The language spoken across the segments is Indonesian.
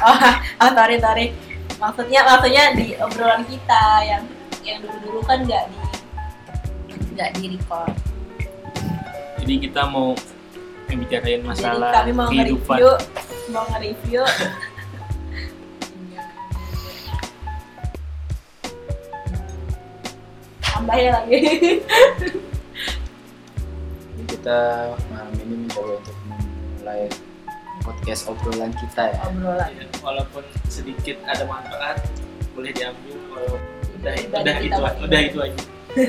oh, oh sorry sorry maksudnya maksudnya di obrolan kita yang yang dulu dulu kan nggak di nggak di record. Jadi kita mau membicarain jadi masalah kami mau kehidupan. nge-review mau nge-review. Tambahin lagi. Jadi kita malam ini mencoba untuk memulai podcast obrolan kita ya. obrolan Ya, Walaupun sedikit ada manfaat, boleh diambil. Kalau udah udah kita itu udah itu aja.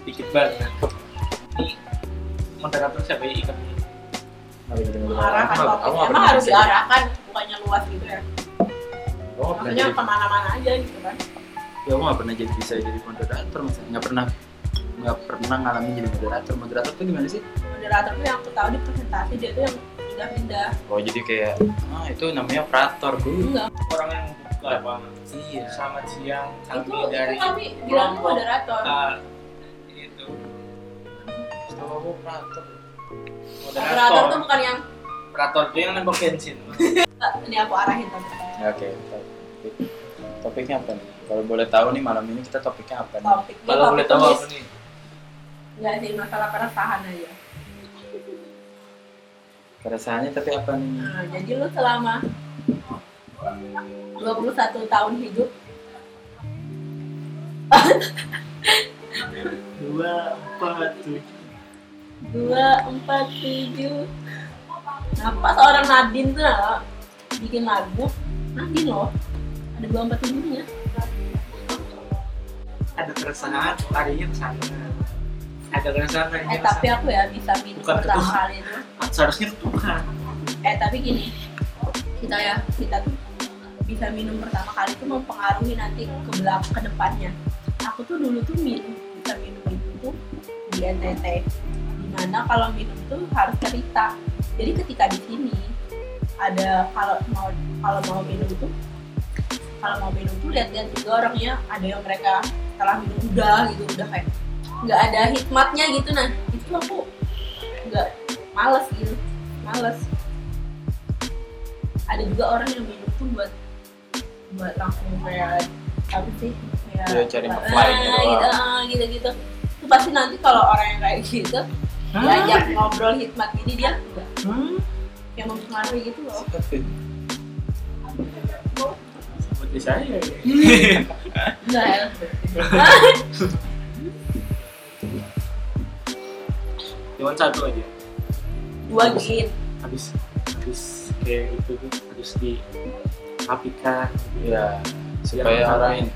Sedikit banget. Ini moderator siapa ya ikan? Dengar. mengarahkan emang harus diarahkan bukannya luas gitu ya pernah maksudnya ke mana-mana aja gitu kan ya aku nggak pernah jadi bisa jadi moderator misalnya nggak pernah nggak pernah ngalamin jadi moderator. Moderator tuh gimana sih? Moderator tuh yang aku tahu di presentasi dia tuh yang pindah-pindah. Oh jadi kayak ah itu namanya operator enggak. Orang yang buka lapangan. iya. Selamat siang, itu, kami itu dari kami bilang moderator. Itu Setahu aku operator moderator. Tuh moderator. bukan yang Operator itu yang nembak bensin. "Ah, ini aku arahin tapi ya, oke topik topiknya apa nih? Kalau boleh tahu nih malam ini kita topiknya apa nih? Topiknya Kalau boleh tahu apa nih? Nggak sih masalah keresahan aja keresahannya tapi apa nih nah, jadi lu selama 21 tahun hidup Dua, empat, tujuh. dua empat tujuh kenapa seorang Nadine tuh nah, bikin lagu Nadine loh ada dua empat tujuhnya Ada keresahan, larinya ke sana. Ada eh tapi aku ya bisa minum Bukan pertama ketuhan. kali itu. Seharusnya ke Tuhan. eh tapi gini kita ya kita bisa minum pertama kali itu mempengaruhi nanti ke belakang ke depannya. Aku tuh dulu tuh minum bisa minum itu tuh di NTT di mana kalau minum tuh harus cerita. Jadi ketika di sini ada kalau mau kalau mau minum tuh kalau mau minum tuh lihat-lihat juga orangnya. Ada yang mereka setelah minum udah gitu udah kayak nggak ada hikmatnya gitu nah itu aku nggak males gitu males. Ada juga orang yang minum tuh buat buat langsung kayak apa sih kayak Dia cari ah, gitu gitu, ah, gitu gitu itu pasti nanti kalau orang yang kayak gitu diajak ngobrol hikmat gini dia enggak Hmm? yang mempengaruhi gitu loh. Seperti saya. ya. enggak ya Cuma satu aja. dua gin Habis habis kayak gitu tuh harus di apikan ya supaya orang ini.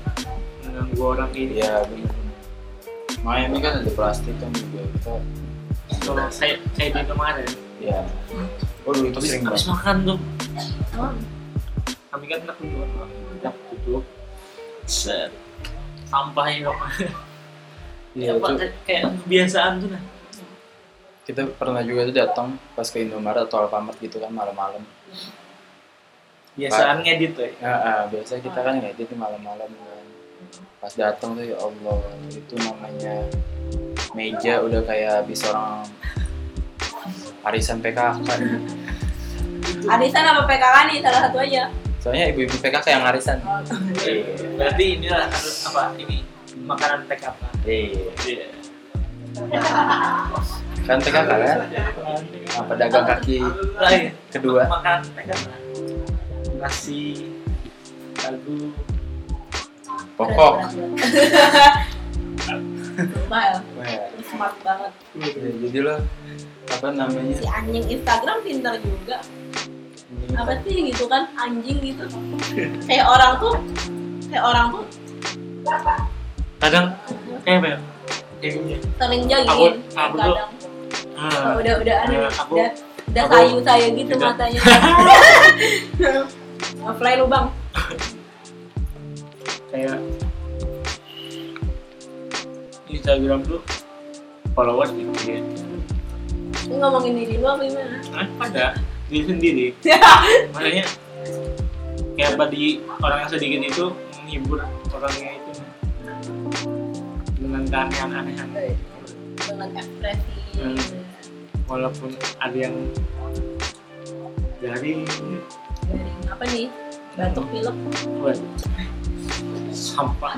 Mengganggu orang ini. ya Makanya ini kan ada plastik kan juga. Kita Kalau saya saya di kemarin ya Waduh itu habis, sering habis makan tuh. Oh, kami kan anak kedua udah tutup. Set. Sampah ya Iya Apa, itu kayak kebiasaan tuh nah kita pernah juga tuh datang pas ke Indomaret atau Alfamart gitu kan malam-malam. Kebiasaan ngedit tuh ya. ya ah, biasa kita kan ngedit di malam-malam kan. Pas datang tuh ya Allah itu namanya meja udah kayak habis orang arisan PKK nih. arisan apa PKK nih? Salah satu aja. Soalnya ibu-ibu PKK yang arisan. Oh, iya. Berarti inilah harus apa ini makanan PKK iya. Iya kan PKK kan apa pedagang kaki lain. kedua. Makanan PKK nasi lagu pokok. Ya, lu smart banget. Ya, jadi lo apa namanya? Si anjing Instagram pintar juga. Apa sih gitu kan anjing gitu. Kayak orang tuh kayak orang tuh kadang kayak apa ya kayak gini. sering Aku- jogging aku tuh- ah, udah udah ada Ya, aku- udah udah aku sayu saya gitu juga. matanya. Fly lu bang kayak Instagram tuh followers dikit lu ngomongin diri lu apa gimana? Hah? ada. Diri sendiri. Makanya kayak apa di orang yang sedikit itu menghibur orangnya itu. Dengan keanehan-anehan. Dengan ekspresi. Hmm. Walaupun ada yang dari Dari apa nih? Batuk pilek. buat sampah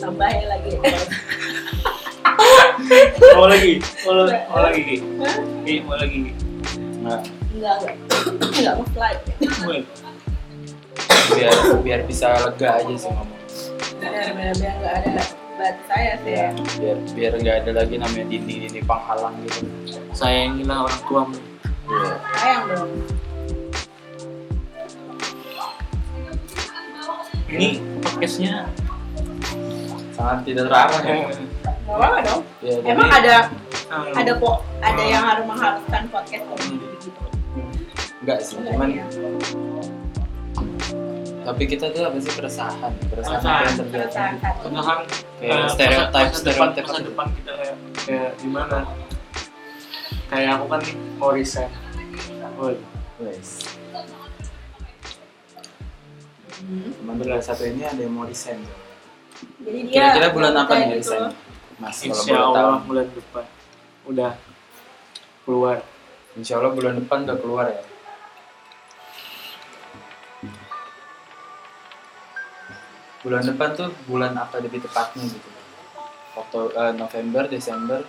Tambahin lagi. mau lagi mau, mau lagi Ki. Ki, mau lagi Ki. Nah, Enggak, enggak. Enggak mau slide. Biar biar bisa lega aja sih ngomong. Benar, benar, biar enggak ada batas saya sih. Ya, biar biar nggak ada lagi namanya dinding-dinding penghalang gitu. sayangilah orang tuamu Iya. Sayang dong. ini podcastnya Sangat tidak terarah ya. Apa dong. Ya, jadi- Emang ada um, ada kok ada yang harus mengharuskan podcast komedi gitu. enggak sih, cuman ya. Tapi kita tuh apa sih keresahan, keresahan yang terjadi. Keresahan Kayak stereotip, masa- masa depan, stereotip. masa depan kita kayak, kayak gimana kayak aku kan nih mau resign Woy, Wes. Hmm. Teman belas satu ini ada yang mau resign. Jadi dia Kira-kira bulan apa nih gitu resign? loh. Mas, kalau insya. Allah bulan depan udah keluar Insya Allah bulan depan udah keluar ya. Bulan depan tuh bulan apa lebih tepatnya gitu? Oktober, eh, November, Desember.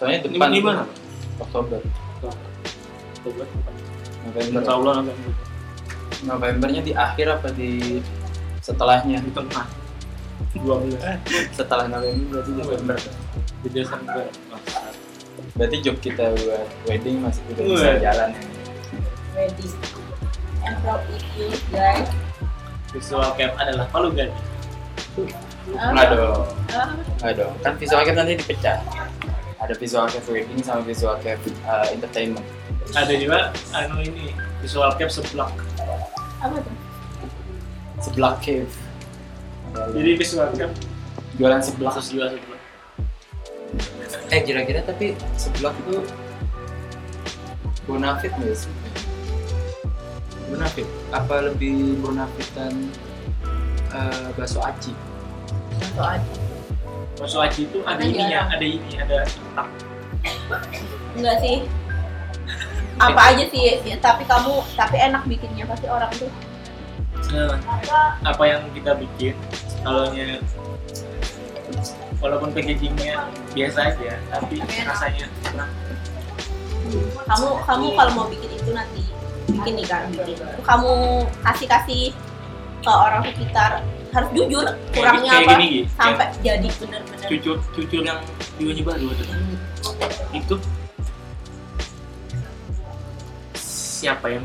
Soalnya Ini depan di mana? Oktober, Coba. November. insya Allah nanti Novembernya di akhir apa di setelahnya? di tengah dua bulan Setelah November berarti Desember. di Desember Berarti job kita buat wedding masih udah bisa jalan. Ready. And proud with you guys. Visual cap adalah palu gada Enggak dong. Enggak dong. Kan visual cap nanti dipecah. Ada visual cap wedding sama visual cap uh, entertainment. ada juga anu ini visual cap seblak apa tuh? Seblak cave. jadi visual cap jualan seblak. khusus juga seblak Eh kira-kira tapi seblak itu bonafit nggak sih? Bonafit? Apa lebih bonafitan uh, bakso aci? Satu aja. Masuk aji itu ada Mana ininya, jarang. ada ini, ada tak. Enggak sih. Apa aja sih, ya, tapi kamu tapi enak bikinnya pasti orang tuh. Nah, apa yang kita bikin, kalau walaupun packagingnya biasa aja, tapi rasanya enak. Kamu kamu kalau mau bikin itu nanti bikin nih kan bikin. Itu kamu kasih kasih ke orang sekitar harus jujur kurangnya kayak apa gini, Gi. sampai jadi bener-bener cucur cucur yang di Wani baru ada itu siapa yang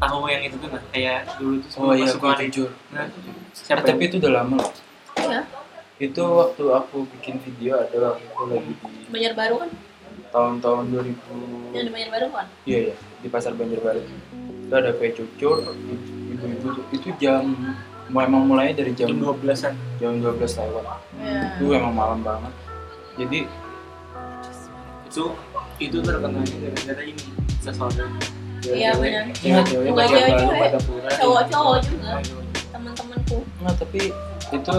tahu yang itu kan kayak dulu tuh Oh iya, hari jujur. nah, Eh, siapa tapi itu udah lama loh. Iya. Itu waktu aku bikin video ada waktu aku lagi di Banjar Baru kan? tahun-tahun 2000 Yang di Banjar Baru kan? Iya iya di pasar Banjarbaru. Itu ada kue cucur, ibu-ibu tuh- itu jam memang mulainya dari jam jam 12-an jam 12 lewat. Iya. Itu emang malam banget. Jadi itu itu terkenalnya gara-gara ini sesuatu Iya, benar. Ingat ya, Bukan pada cewek-cewek. pura. Cowok-cowok juga teman-temanku. nggak tapi itu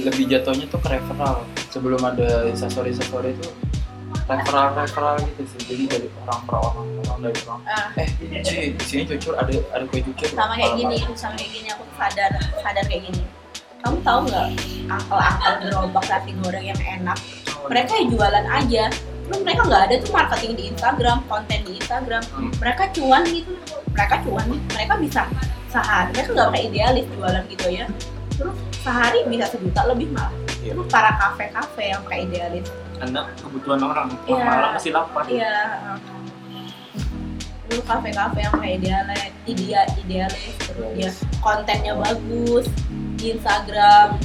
lebih jatuhnya tuh ke referral. Sebelum ada instastory story itu referral referral gitu sih. Jadi dari orang per orang orang dari orang. Ah, Eh, cuy, di sini cucur ada ada kue cucur. sama kayak gini, sama kayak gini aku sadar sadar kayak gini. Kamu tahu nggak angkel-angkel gerobak nasi goreng yang enak? Mereka yang jualan aja. Lu mereka nggak ada tuh marketing di Instagram, konten di Instagram. Hmm. Mereka cuan gitu. Mereka cuan. Mereka bisa sehari. Mereka nggak pakai idealis jualan gitu ya. Terus sehari bisa sejuta lebih malah. Iya. Terus para kafe-kafe yang pakai idealis karena kebutuhan orang Iya. malam masih lapar Iya. Dulu kafe-kafe yang kayak idealis, idea idealis, terus dia kontennya bagus di Instagram.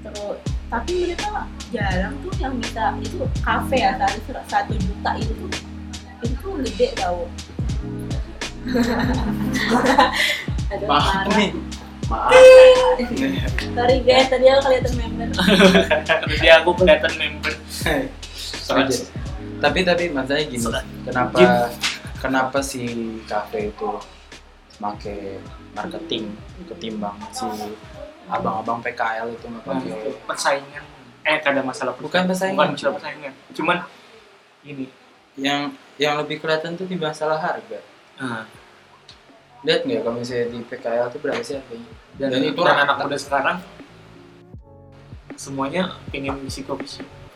Terus tapi mereka jarang tuh yang bisa itu kafe ya tadi satu juta itu itu gede tau. Ada Maaf parah. nih. Maaf. Sorry guys, tadi aku kelihatan member. jadi aku kelihatan member. Tapi tapi masalahnya gini Serat. kenapa Jim. kenapa si kafe itu pakai marketing ketimbang si abang-abang PKL itu Nah, pakai persaingan. Eh ada masalah bukan bukan persaingan. Masalah persaingan. Cuman ini. Yang yang lebih kelihatan tuh di masalah harga. Nah, lihat nggak kalau misalnya di PKL tuh berapa sih harganya? Dan, Dan itu itu anak rata. muda sekarang semuanya pengen isi kopi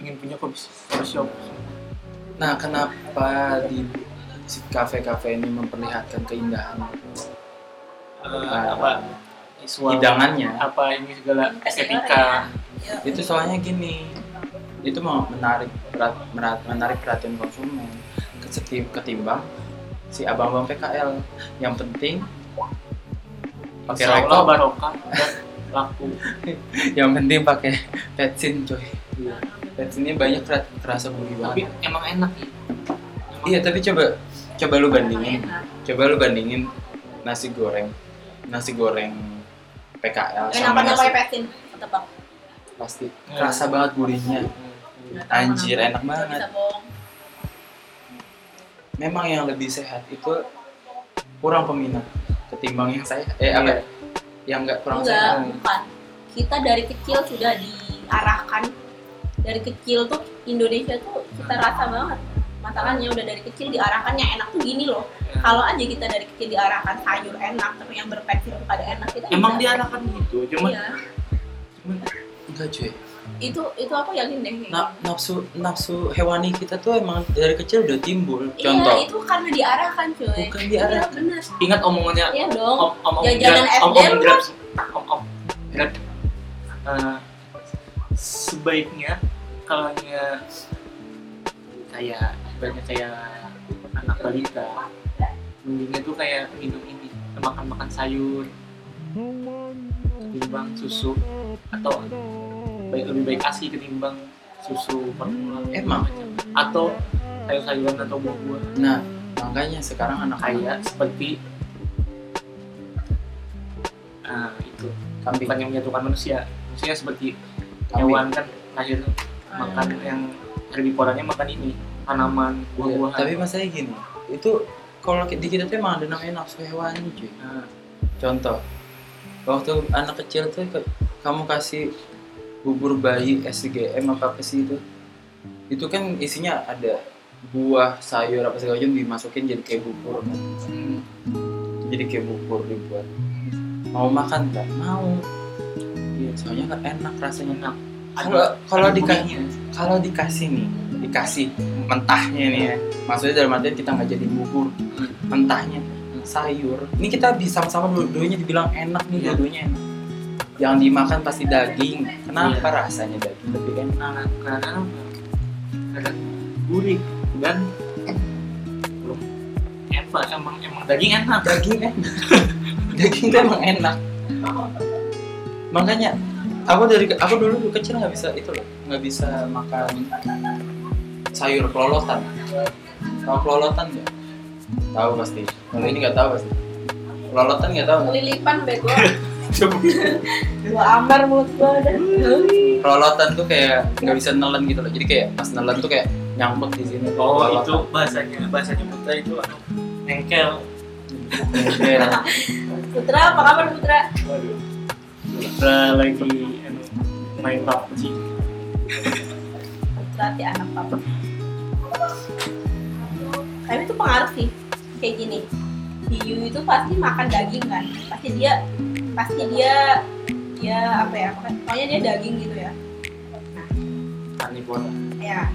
pengen punya kopi shop. nah kenapa di si kafe-kafe ini memperlihatkan keindahan Eh, Ah, apa visual hidangannya? apa ini segala estetika? Ya. itu soalnya gini itu mau menarik perat- merat- menarik perhatian konsumen. Ketimbang si abang-abang PKL yang penting pakai rokok barokah dan laku. Yang penting pakai petsin coy petsinnya banyak kera- kerasa gurih tapi banget emang enak ya Emang iya tapi coba coba lu bandingin coba lu bandingin nasi goreng nasi goreng PKL Enak sama apa nasi pakai petin? Tebak. pasti Ya. kerasa banget gurihnya tahu Anjir, enak banget. Memang yang lebih sehat itu kurang peminat ketimbang yang saya eh apa Iya. ya? yang nggak kurang Enggak, sehat bukan. Kita dari kecil sudah diarahkan dari kecil tuh Indonesia tuh kita rasa banget masalahnya udah dari kecil diarahkan yang enak tuh gini loh. Ya. kalau aja kita dari kecil diarahkan sayur enak tapi yang berpensil tuh pada enak kita emang diarahkan gitu cuman iya. cuman enggak cuy. Itu itu aku yakin deh. Na- nafsu nafsu hewani kita tuh emang dari kecil udah timbul iya contoh. itu karena diarahkan cuy. Bukan diarahkan. iya bener. Ingat omongannya iya dong. om om om Jajanan Grab- om SD om lu grab om om grab. Eh, sebaiknya kalau hanya kayak banyak kayak anak balita mendingnya tuh kayak minum ini makan makan sayur ketimbang susu atau baik lebih baik asi ketimbang susu formula Emang? atau sayur-sayuran atau buah-buah nah makanya sekarang anak kayak seperti ah itu kambing. bukan yang menyatukan manusia. Manusia seperti Kambing. hewan kan lahir makan yang herbivoranya makan ini tanaman buah-buahan. Tapi masalahnya gini itu kalau di kita tuh emang ada namanya nafsu hewani cuy. Nah, contoh waktu anak kecil tuh ke- kamu kasih bubur bayi SGM apa apa sih itu itu kan isinya ada buah sayur apa segala macam dimasukin jadi kayak bubur. Kan hmm, jadi kayak bubur dibuat. Mau makan nggak? Mau. Iya, soalnya kan enak rasanya. Enak kalau kalau ada dikasih kalau dikasih nih dikasih mentahnya nih ya. Maksudnya dalam artian kita nggak jadi bubur Hmm. mentahnya. Sayur. Ini kita bisa sama-sama dua-duanya dibilang enak nih Iya. dua-duanya enak. Yang dimakan pasti daging. Kenapa Iya. rasanya daging lebih enak? Nah karena karena gurih dan apa emang emang daging enak. Daging enak. Daging tuh emang enak. Makanya aku dari aku dulu kecil nggak bisa itu loh nggak bisa makan sayur kelolotan. Tahu kelolotan nggak? Tahu pasti. Kalau ini nggak tahu pasti. Kelolotan nggak tahu. Kelilipan bego. Coba. gua ambar mulut gua ada kelolotan tuh kayak nggak bisa nelen gitu loh. Jadi kayak pas nelen tuh kayak nyangkut di sini. Oh Kelolotan. itu bahasanya bahasanya putra itu anu, engkel Kayak, Putra apa kabar Putra? Waduh. Putra lagi main PUBG si anak papa tapi itu pengaruh sih. Kayak gini hiu itu pasti makan daging kan. Pasti dia pasti dia dia apa ya pokoknya dia daging gitu ya. Karnivora ya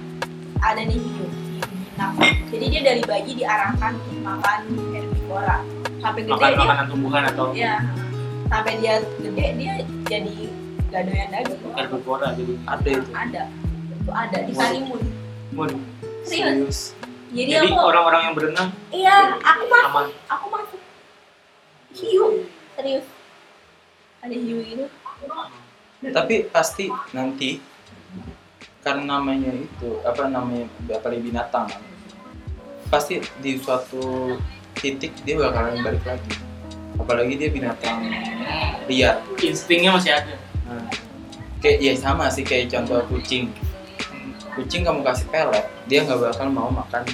ada nih hiu jinak jadi dia dari bayi diarahkan untuk makan herbivora. Sampai gede makan dia makanan tumbuhan atau? Ya sampai dia gede dia jadi gak doyan daging. Herbivora jadi ada itu. Ada. Itu ada di Karimun. Waduh. serius? Jadi, jadi aku orang-orang yang berenang? Iya aku masuk. Aman aku masuk. Hiu. Serius. Ada hiu gitu tapi pasti nanti karena namanya itu apa namanya apalagi binatang pasti di suatu titik dia bakalan balik lagi apalagi dia binatang liar. Instingnya masih ada. Nah, kayak ya sama sih kayak contoh kucing. Kucing kamu kasih pelet dia nggak bakal mau makan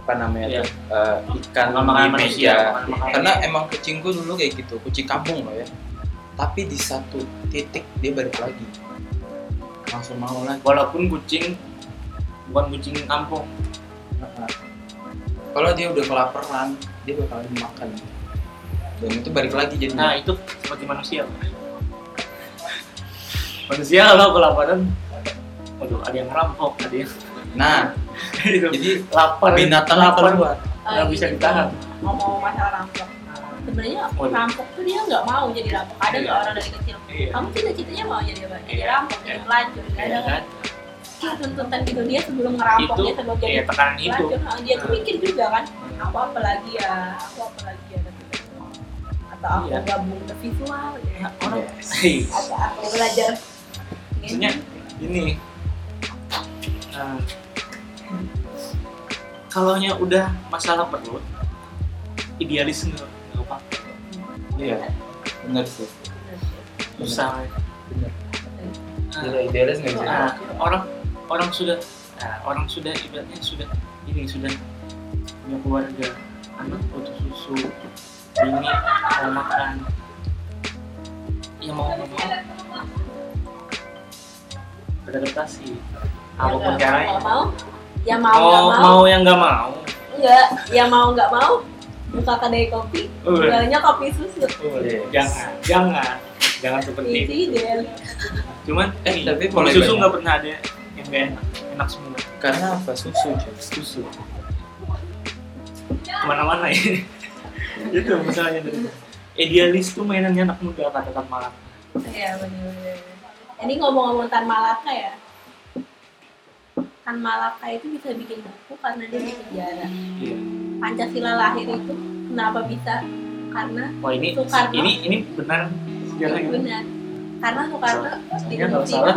apa namanya Iya. tuh, eh, ikan Makan di manusia, makan makanan karena emang kucingku dulu kayak gitu kucing kampung loh ya. Tapi di satu titik dia balik lagi. Langsung mau lagi. Walaupun kucing bukan kucing kampung. Kalau dia udah kelaparan dia bakalan makan dan itu balik lagi jadi Nah itu seperti manusia. manusia kalau kelaparan, waduh ada yang ngerampok, ada yang nah itu jadi lapar, binatang lapar keluar nggak bisa gitu. ditahan. ngomong masalah rampok sebenarnya rampok tuh dia nggak mau jadi rampok ada nggak Iya. orang dari kecil Iya. kamu cita-citanya mau jadi apa jadi Iya. rampok jadi pelacur nggak ada kan? Itu tuntutan gitu dia sebelum ngerampoknya Itu sebelum jadi ya tekanan itu. pelacur nah, dia tuh mikir juga kan aku apa lagi ya aku apa lagi ya atau aku Iya. gabung ke visual ya. orang Yes. Hei, atau aku belajar maksudnya ini. Nah, kalau udah masalah perut, idealis nggak nggak apa iya benar sih susah. benar tidak idealis nggak bisa Nah, orang orang sudah nah, orang sudah ibaratnya sudah ini sudah punya keluarga anak butuh susu ini mau makan ya mau nggak mau beradaptasi. Apa pun Ya, caranya. nggak mau ya mau mau nggak mau. mau yang nggak mau? Enggak ya mau nggak mau buka kedai kopi. Uh. jualnya kopi susu. Yes. jangan jangan. Jangan seperti itu cuman Eh, ini, tapi kopi susu nggak pernah ada yang nggak enak enak semua. Karena apa? Susu susu. Ke mana-mana ya itu masalahnya dari idealis tuh mainannya anak muda kata-kata malam Iya benar-benar. Ini ngomong-ngomong Tan Malaka ya. Tan Malaka itu bisa bikin buku karena dia di penjara. iya Pancasila lahir itu kenapa bisa? Karena wah ini Soekarno. ini ini benar sejarahnya benar. Karena Soekarno Iya, kalau salah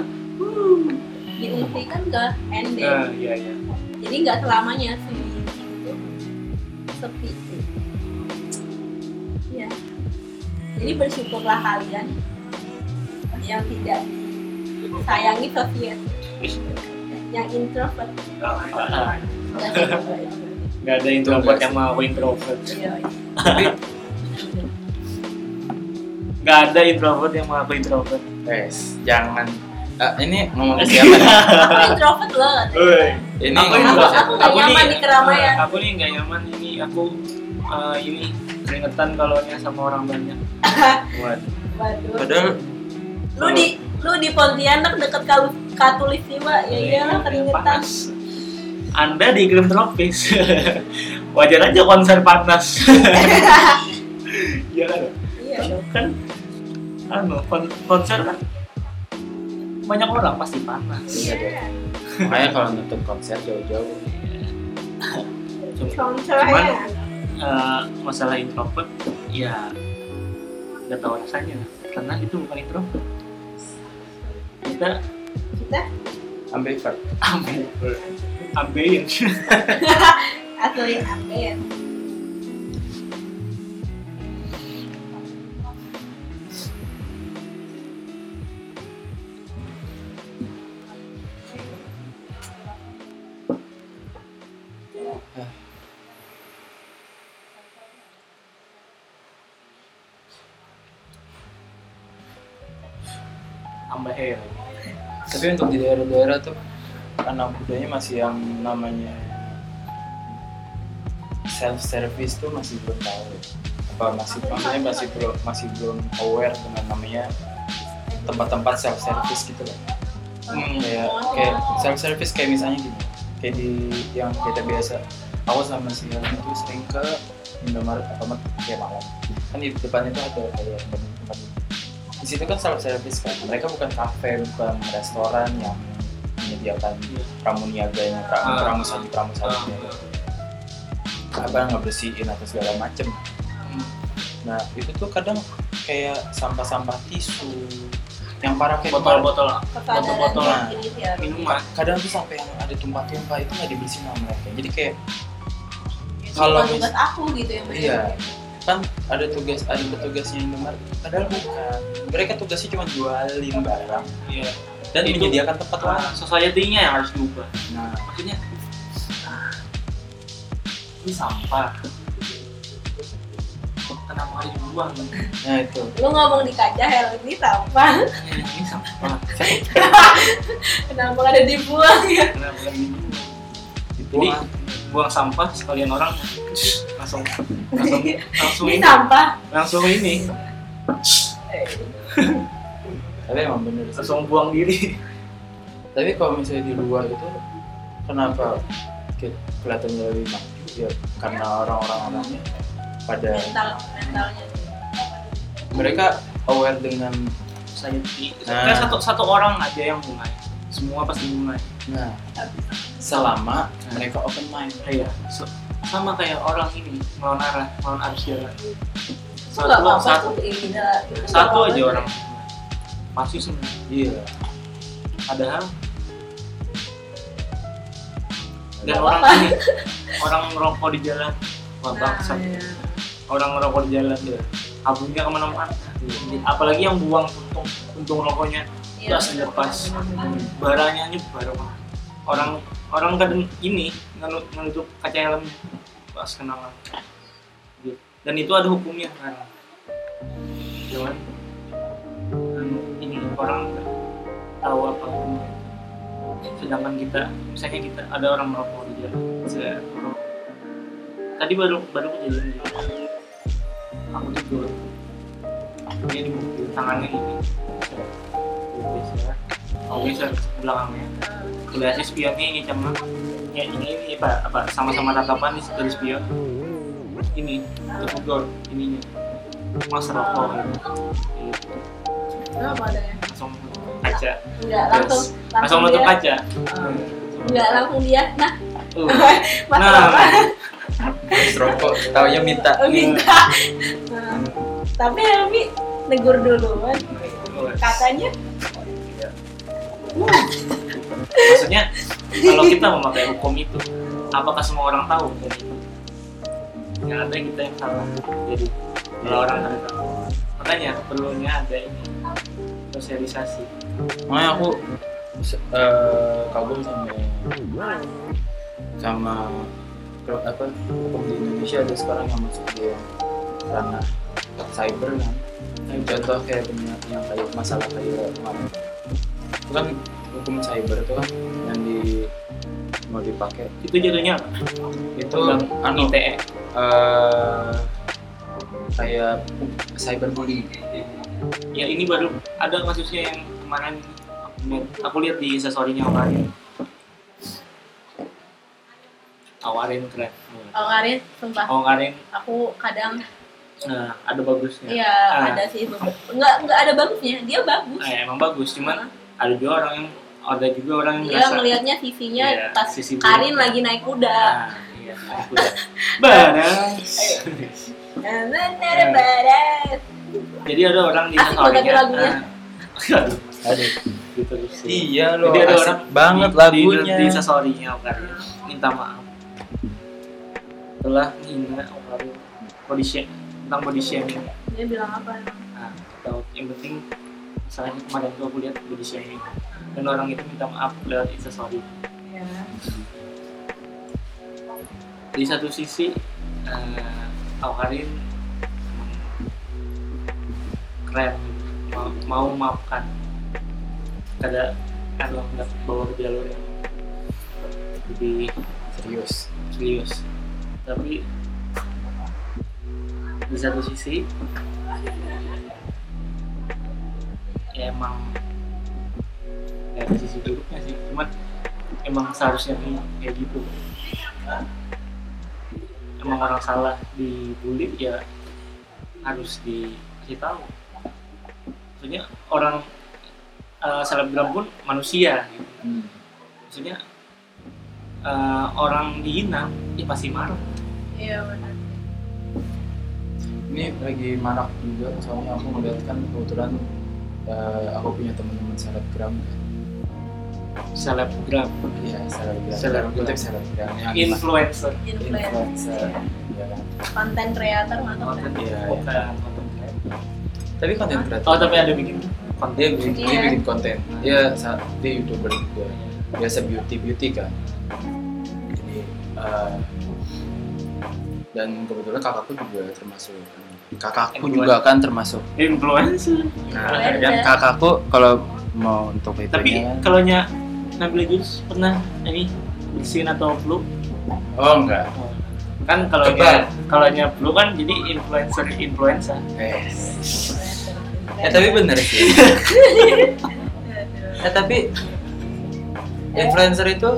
diungsikan ke ND. nah, iya iya Jadi nggak selamanya sih itu sepi. Jadi bersyukurlah kalian yang tidak sayangi sosial, yang introvert. Nggak nggak ada introvert yang mau introvert. Tapi nggak ada introvert yang mau introvert. Guys jangan. Ah, ini ngomong ke siapa? Aku introvert loh. Ini aku Aku- ke siapa? Aku nggak nyaman di keramaian. aku nih nggak nyaman ini. Aku eh, ini keringetan kalau nya sama orang banyak. Waduh. Padahal Lu di lu di Pontianak deket Kalu- Katulistiwa ya iyalah keringetan. panas. Anda di iklim tropis wajar aja konser panas. Iya kan? Iya dong. kan anu kon- konser kan banyak orang pasti panas. Iya. Dong. makanya kalau nonton konser jauh-jauh. Cuma- Eh, masalah introvert ya nggak tahu rasanya. Karena itu bukan introvert. Kita Kita? Ambivert. Ambil ambilin asli amin. Tapi untuk di daerah-daerah tuh anak mudanya masih yang namanya self service tuh masih belum tahu. Apa masih maksudnya masih belum masih belum aware dengan namanya tempat-tempat self service gitu loh. Hmm. kayak kayak self service kayak misalnya gini kayak di yang kita biasa. Aku sama si Helmi itu sering ke Indomaret atau kayak malam. Kan di depan itu ada kayak di situ kan self service kan mereka bukan kafe bukan restoran yang menyediakan pramu niaganya pramu Ah. pramu saji pramu sajinya apa ngebersihin atau segala macem nah itu tuh kadang kayak sampah-sampah tisu yang parah kayak botol-botol Botol-botol. harus. minuman kadang tuh sampai yang ada tumpah-tumpah itu nggak dibersihin sama mereka jadi kayak Kalau tugas aku gitu ya Mbak. Iya. Kan ada tugas ada petugasnya Indomaret padahal bukan. Mereka tugasnya cuma jualin barang. Iya. Dan Itu- menyediakan tempat uh, lain. society-nya yang harus diubah. Nah. Maksudnya ah, ini sampah. Kenapa harus dibuang nah itu. Lu ngomong di kaca Hel ini sampah. ini sampah. Kenapa ada dibuang ya? kenapa harus dibuang? Dibuang buang sampah sekalian orang langsung langsung langsung Ini. ini sampah. langsung ini. Tapi emang bener sih. Langsung buang diri. Tapi kalau misalnya di luar itu kenapa ke- kelihatan lebih maju ya karena orang-orang orangnya pada Mental, mentalnya. mereka aware dengan saya Nah. satu satu orang aja yang mulai semua pasti mulai nah selama mereka open mind. Iya. So- sama kayak orang ini melawan arah melawan arus jalan satu apa-apa satu. nggak satu aja orang. Masih sebenarnya iya. Padahal dan Nggak orang ini. Orang ngerokok di jalan. Wah Nah, bangsat. iya. orang ngerokok di jalan dia abunya ke mana-mana. Apalagi yang buang untung untung rokoknya. Iya, lepas. Baranya nyebar Bang. Orang orang kadang ini menutup kaca helmnya pas kenalan Gitu. dan itu ada hukumnya kan cuman kan ini orang tahu apa hukumnya sedangkan kita misalnya kita ada orang merokok di jalan saya tadi baru baru kejadian gitu. aku tidur dia di mobil tangannya ini aku geser ke belakangnya si spionnya ini sama ya ini ini apa apa sama-sama tatapan di dari spion ini tutup door ininya mas rokok gitu. Gitu. Ya? langsung kaca Enggak, langsung langsung nutup dia. kaca Enggak, langsung dia. Nah, uh. mas Nah. apa? Terus rokok taunya minta Oh, minta. Nah, tapi Helmi negur duluan. Katanya, maksudnya kalau kita memakai hukum itu apakah semua orang tahu hukum itu? Yang ada kita yang salah. Jadi kalau orang ada tahu makanya perlunya ada ini sosialisasi. Makanya aku eh, kagum sama sama apa hukum di Indonesia ada sekarang yang masuk di ranah cyber kan. Contoh kayak yang kayak masalah kayak kemarin. Kan hukum cyber itu kan yang di mau dipakai itu apa? itu Tentang anu ITE eh kayak cyberbullying ya ini baru ada kasusnya yang kemarin aku lihat, di instastorynya Awarin Awarin keren oh Karin, sumpah. Awarin Aku kadang, nah ada bagusnya iya Ah. ada sih. Enggak, enggak ada bagusnya. Dia bagus. Nah, emang bagus cuman ada juga orang yang ada juga orang yang Dia merasa ngelihatnya sisinya Iya, pas sisi Karin lagi naik kuda. nah, iya, udah. baras Nah, bener barat. jadi ada orang di instastorynya lagunya. nah, aduh, Aduh. gitu terus iya loh Jadi ada asik orang banget di, lagunya di, di instastorynya Okarin minta maaf telah menghina Okarin body shaming tentang body shaming Dia bilang apa? nah atau yang penting misalnya kemarin tuh aku lihat body shaming dan orang itu minta maaf lewat instastory Ya. di satu sisi eh Okarin emang keren mau, mau maafkan. Kada ada nggak bawa ke jalur yang lebih serius. Serius. Tapi di satu sisi ya emang ya ada sisi buruknya sih. Cuman emang seharusnya kayak kayak gitu. Emang orang salah dibully ya harus dikasih tahu. Maksudnya orang eh, selebgram pun manusia gitu. Hmm. maksudnya eh, orang dihina ya pasti marah. Iya benar. ini lagi marak juga soalnya aku ngeliat kan kebetulan eh, aku punya teman-teman selebgram. Selebgram? Iya selebgram. Selebgram. kutip selebgram. Yang influencer. Influencer. ya kan Konten kreator atau konten Iya, bukan konten kreator. tapi konten kreator oh tapi ada bikin dia bikin, dia Iya. bikin konten dia saat dia youtuber juga. Biasa beauty beauty kan. Jadi eh, dan kebetulan kakakku juga termasuk kakakku Influencer. juga kan termasuk influencer nah Influencer. kan kakakku kalau mau untuk itu tapi kalau nya ngambil jurus pernah ini bersihin atau flu Oh enggak. kan kalau Kebal. kalau blue kan jadi influencer influencer Eh. Eh tapi bener sih. eh tapi influencer itu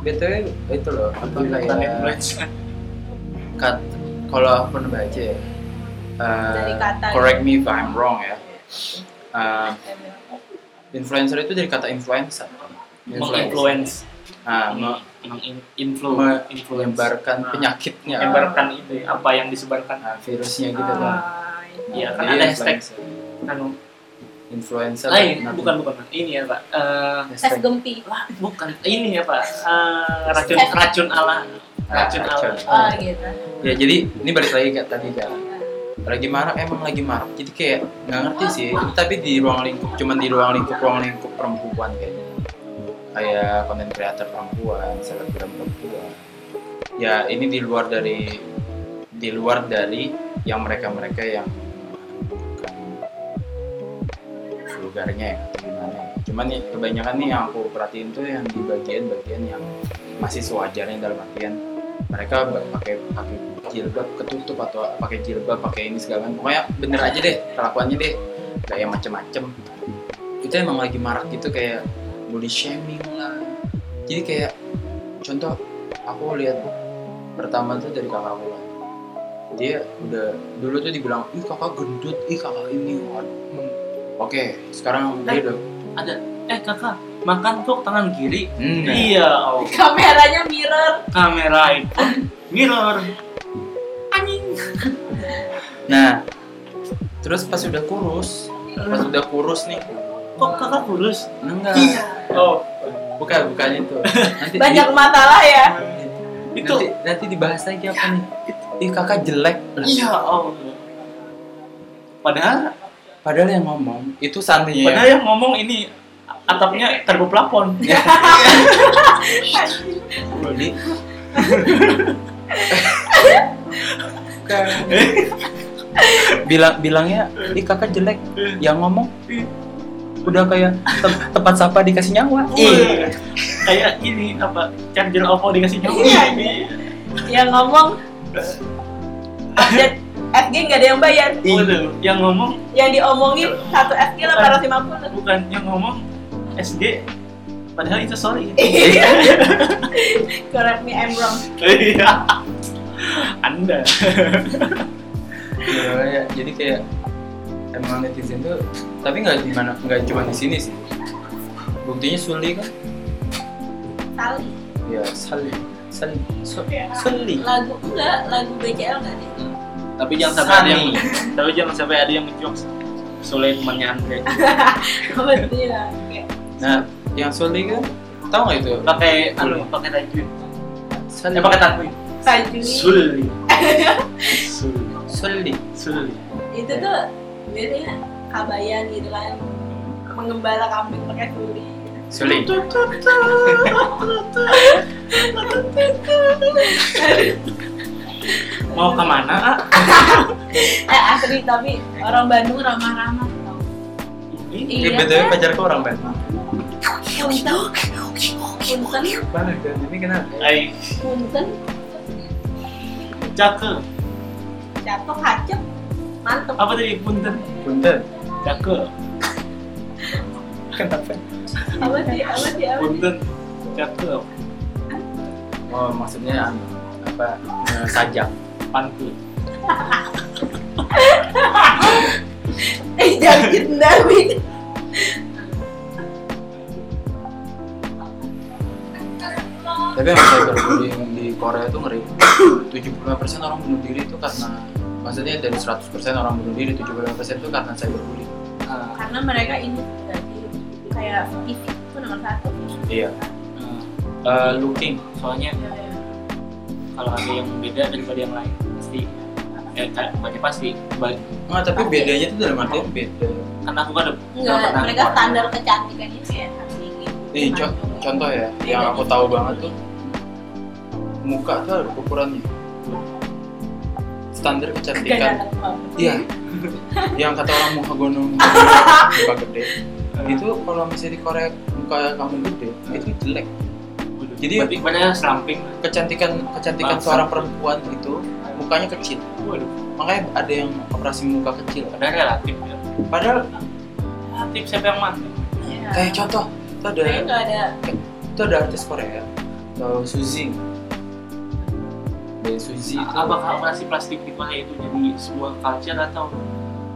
btw itu loh apa kayak influencer kat kalau aku baca ya, uh, Dari kata correct me if I'm wrong ya. Uh, influencer itu dari kata influenza. menginfluence Ah, me- influence menyebarkan Nah, penyakitnya, menyebarkan itu ya, apa yang disebarkan Ah, virusnya gitu Ah, kan. Iya, kan Jadi ada hashtag influencer. anu Influencer. lain nah, bukan bukan ini ya pak Eh, Tes gempi. wah, bukan ini ya pak Eh, racun racun ala Ah, racun ala racun. Oh gitu. Ya jadi ini balik lagi kayak tadi kan. Lagi marak emang lagi marak. Jadi kayak nggak ngerti sih. Tapi di ruang lingkup cuman di ruang lingkup ruang lingkup perempuan kayaknya. Kayak konten kreator perempuan, selebgram perempuan. Ya ini di luar dari di luar dari yang mereka-mereka yang bukan vulgarnya ya atau gimana ya. Cuman nih kebanyakan nih yang aku perhatiin tuh yang di bagian-bagian yang masih sewajarnya dalam artian mereka pakai pakai jilbab ketutup atau pakai jilbab pakai ini segala macam. Pokoknya bener aja deh kelakuannya deh. Yang macem-macem. Itu emang lagi marak gitu kayak body shaming lah. Jadi kayak contoh aku lihat pertama tuh dari kakak aku. Kan dia udah dulu tuh dibilang ih kakak gendut ih kakak ini waduh. Oke sekarang dia udah eh kakak makan tuh tangan kiri? Hmm, iya oh. Kameranya mirror. kamera itu mirror. Anjing. Nah terus pas udah kurus pas udah kurus nih. Kok kakak kurus? Enggak. Oh. Bukan bukan itu. Nanti Banyak masalah ya. di- itu. Nanti, nanti dibahas lagi apa nih? Ih kakak jelek. Lah, iya. Oh. Padahal padahal yang ngomong itu santrinya. Padahal yang ngomong ini atapnya terbuka plafon. Jadi. Bilang bilangnya ih kakak jelek. Yang ngomong udah kayak te- tempat sapa dikasih nyawa. Iya. kayak ini apa charger OPPO dikasih nyawa. Iya, Yang ngomong update FG nggak ada yang bayar. Waduh, yang ngomong Yang diomongin satu FG 850. bukan yang ngomong SG padahal itu sorry. Correct me I'm wrong. iya. Anda. Ya, jadi kayak emang netizen tuh tapi nggak di mana nggak cuma di sini sih. Buktinya Suli kan? Sali. ya Sali Sali Su- Suli Lagu enggak, lagu BCL enggak deh. tapi jangan sampai ada yang tapi jangan sampai ada yang ngejokes. Sule temannya Andre ya? Kayak nah yang Suli kan tahu nggak itu pakai anu pakai tajwid Sali eh pakai tajwid Sajuni. Suli Suli Suli Suli Itu tuh biasanya kabayan gitu kan. Mengembala kambing pakai suri. Suli mau ke mana ah? Eh asli tapi orang Bandung ramah-ramah ini Eh, btw pacarku orang Bandung. Punten. Punten. Mana kan? Ini kenapa? ay Punten. cakep Jatuh hacep. Mantep. apa tadi punten Punten. cakep Kenapa? Apa sih? Apa sih? Apa punten cakep Oh, maksudnya anu, apa? eh, sajak. pantun Eh jangan Dawi. Tapi emang cyberbullying di Korea itu ngeri. 75% orang bunuh diri itu karena maksudnya dari 100% orang bunuh diri 75% itu karena cyberbullying. Ah, Karena mereka ini tadi kayak TV itu nomor satu. Iya. Eh, looking. soalnya Ya, ya. kalau ada yang beda daripada yang lain pasti ya kayak bukannya pasti ba- Nggak, tapi bedanya itu dalam artian beda. karena aku kan ada- Enggak, mereka standar kecantikannya kayak. Nih, co- contoh ya, yang aku tahu banget tuh muka tuh ada ukurannya. Standar kecantikan. Iya. yang kata orang muka gunung muka gede. Itu kalau misalnya di Korea muka kamu gede, itu jelek. Jadi- padahal seramping Ke- kecantikan kecantikan Bangsa. seorang perempuan itu mukanya kecil waduh makanya ada yang operasi muka kecil ada relatif ya. padahal relatif siapa yang mana Iya. kayak contoh itu ada nggak ada itu ada artis Korea atau Suzy dari Suzy itu apakah operasi plastik di Korea itu jadi sebuah culture atau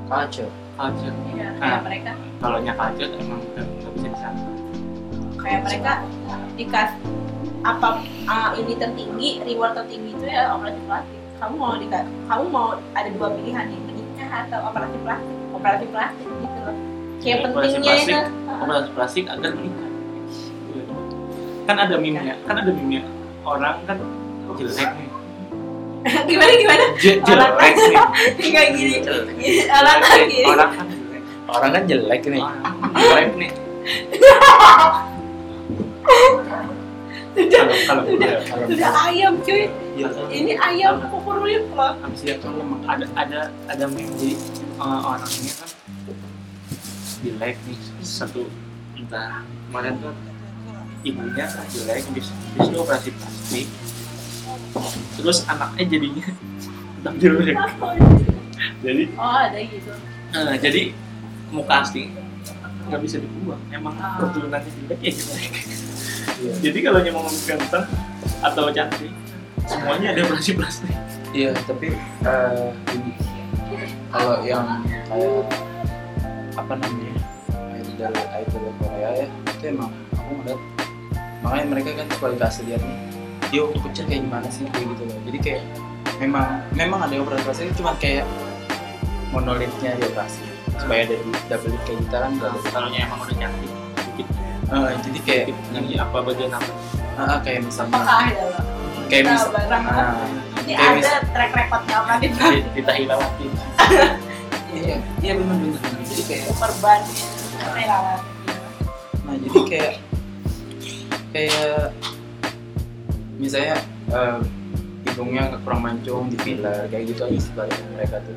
culture. Culture. Iya, Ah. kayak mereka. kalau nya culture emang nggak bisa disangka. Kayak mereka dikas apa ah, ini tertinggi reward tertinggi itu ya operasi plastik. Kamu mau dikas kamu mau ada dua pilihan nih menikah atau operasi plastik? Operasi plastik gitu loh. Kayak Operasi pentingnya itu. plastik. operasi plastik agar menikah kan ada meme-nya kan ada meme-nya. Orang kan jelek nih gimana gimana? Je- Orang- jelek nih. Kayak gini. Orang kan gini. orang kan jelek orang kan jelek nih. Jelek nih. Sudah kalau kalau Udah. kalau sudah ayam cuy. Ya, ini ayam kukuruyuk loh habis itu ada ada ada meme jadi uh, orangnya kan jelek nih. Satu entah kemarin tuh ibunya jelek habis itu operasi plastik terus anaknya jadinya tetap jelek jadi oh ada gitu. Eh, jadi muka asli nggak bisa diubah emang keturunannya jelek ya jelek jadi kalau mau ganteng atau cantik semuanya ada operasi plastik iya tapi eh, ini. Kalau yang kayak apa namanya idol idol Korea ya itu emang aku ngeliat. Makanya mereka kan kualitas lihat nih dia waktu kecil kayak gimana sih kayak gitu loh. Jadi kayak memang memang ada operasi plastik cuma kayak monolitnya dia operasi supaya ada double kayak kita kan kalau emang udah cantik dikit. Eh, jadi kayak ini apa bagian apa? Ah, kayak misalnya apakah ya loh kayak Kita misal barang ah, ini kayak ada mis- track recordnya plastik kita hilawatin iya iya benar benar benar. jadi kayak super ban relawan Nah jadi kayak kayak misalnya eh, hidungnya kurang mancung di filler kayak gitu aja sebaliknya mereka tuh.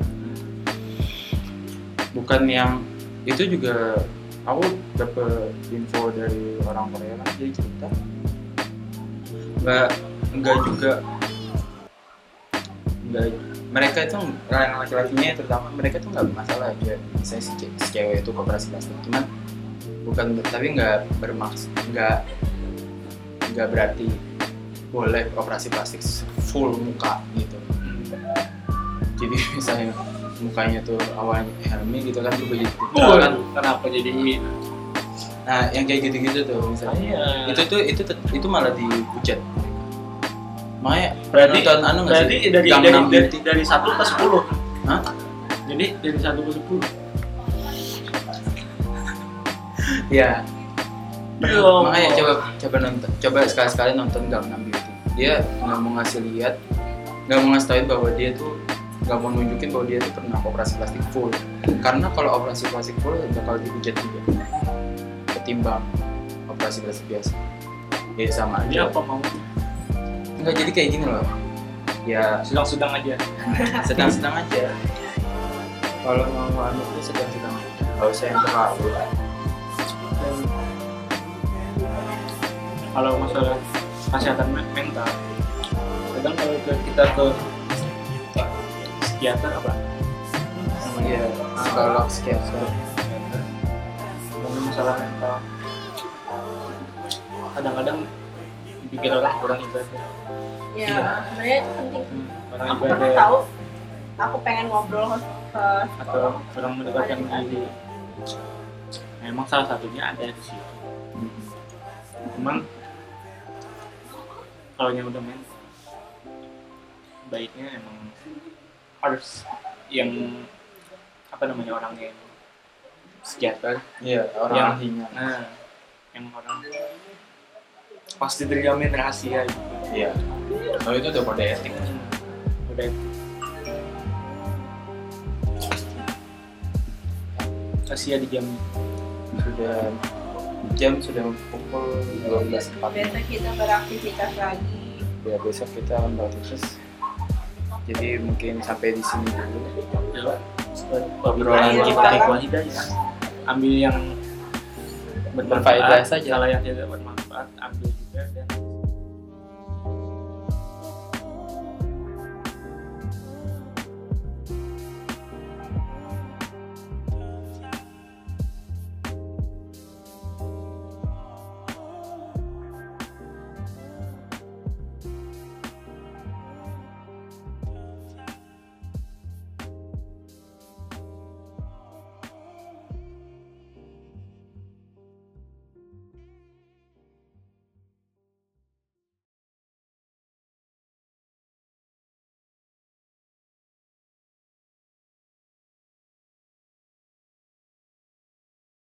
Bukan yang itu juga aku dapet info dari orang Korea kan jadi cerita nggak nggak juga nggak mereka itu yang laki-lakinya terutama mereka tuh nggak masalah aja misalnya si, si cewek itu operasi plastik cuman bukan tapi nggak bermaksud nggak nggak berarti boleh operasi plastik full muka gitu. Jadi misalnya mukanya tuh awalnya Helmi gitu kan juga jadi Oh, kan kenapa jadi nah yang kayak gitu-gitu tuh misalnya. Iya. itu itu tet- itu malah dihujat makanya berarti nonton anu nggak berarti sih? dari dari, dari dari satu ke sepuluh? Hah? jadi dari satu ke sepuluh? Ya Ya makanya coba coba nonton coba sekali sekali nonton Gangnam Beauty dia nggak mau ngasih lihat nggak mau ngasih tahu bahwa dia tuh nggak mau nunjukin bahwa dia tuh pernah operasi plastik full. Karena kalau operasi plastik full bakal dihujat juga. Ketimbang operasi plastik biasa. Ya sama dia aja. apa mau? Nggak jadi kayak gini loh. Ya. Sedang-sedang aja. Sedang-sedang aja. Kalau mau anu tuh sedang-sedang aja. Nggak usah yang terlalu kalau masalah kesehatan men- mental kadang kalau ke- kita ke psikiater apa? Namanya ya psikolog psikiater. Ngomongin masalah mental kadang-kadang dipikir orang kurang ibadah. Ya Iya. sebenarnya itu penting. Hmm, aku pernah tahu aku pengen ngobrol ke atau kurang mendekatkan diri. Memang salah satunya ada di situ. Cuman kalau yang udah main baiknya emang harus yang apa namanya orang yang psikiater iya orang Yang- ahlinya nah yang orang pasti terjamin rahasia gitu. Iya. Oh itu udah kode etik. Udah rahasia dijamin sudah jam sudah pukul 12.40 biasa kita beraktivitas lagi. Ya besok kita akan beraktivitas. Jadi mungkin sampai di sini dulu. Ya, Obrolan kita. kita hidayah ambil yang Berfaedah saja. kalau yang tidak bermanfaat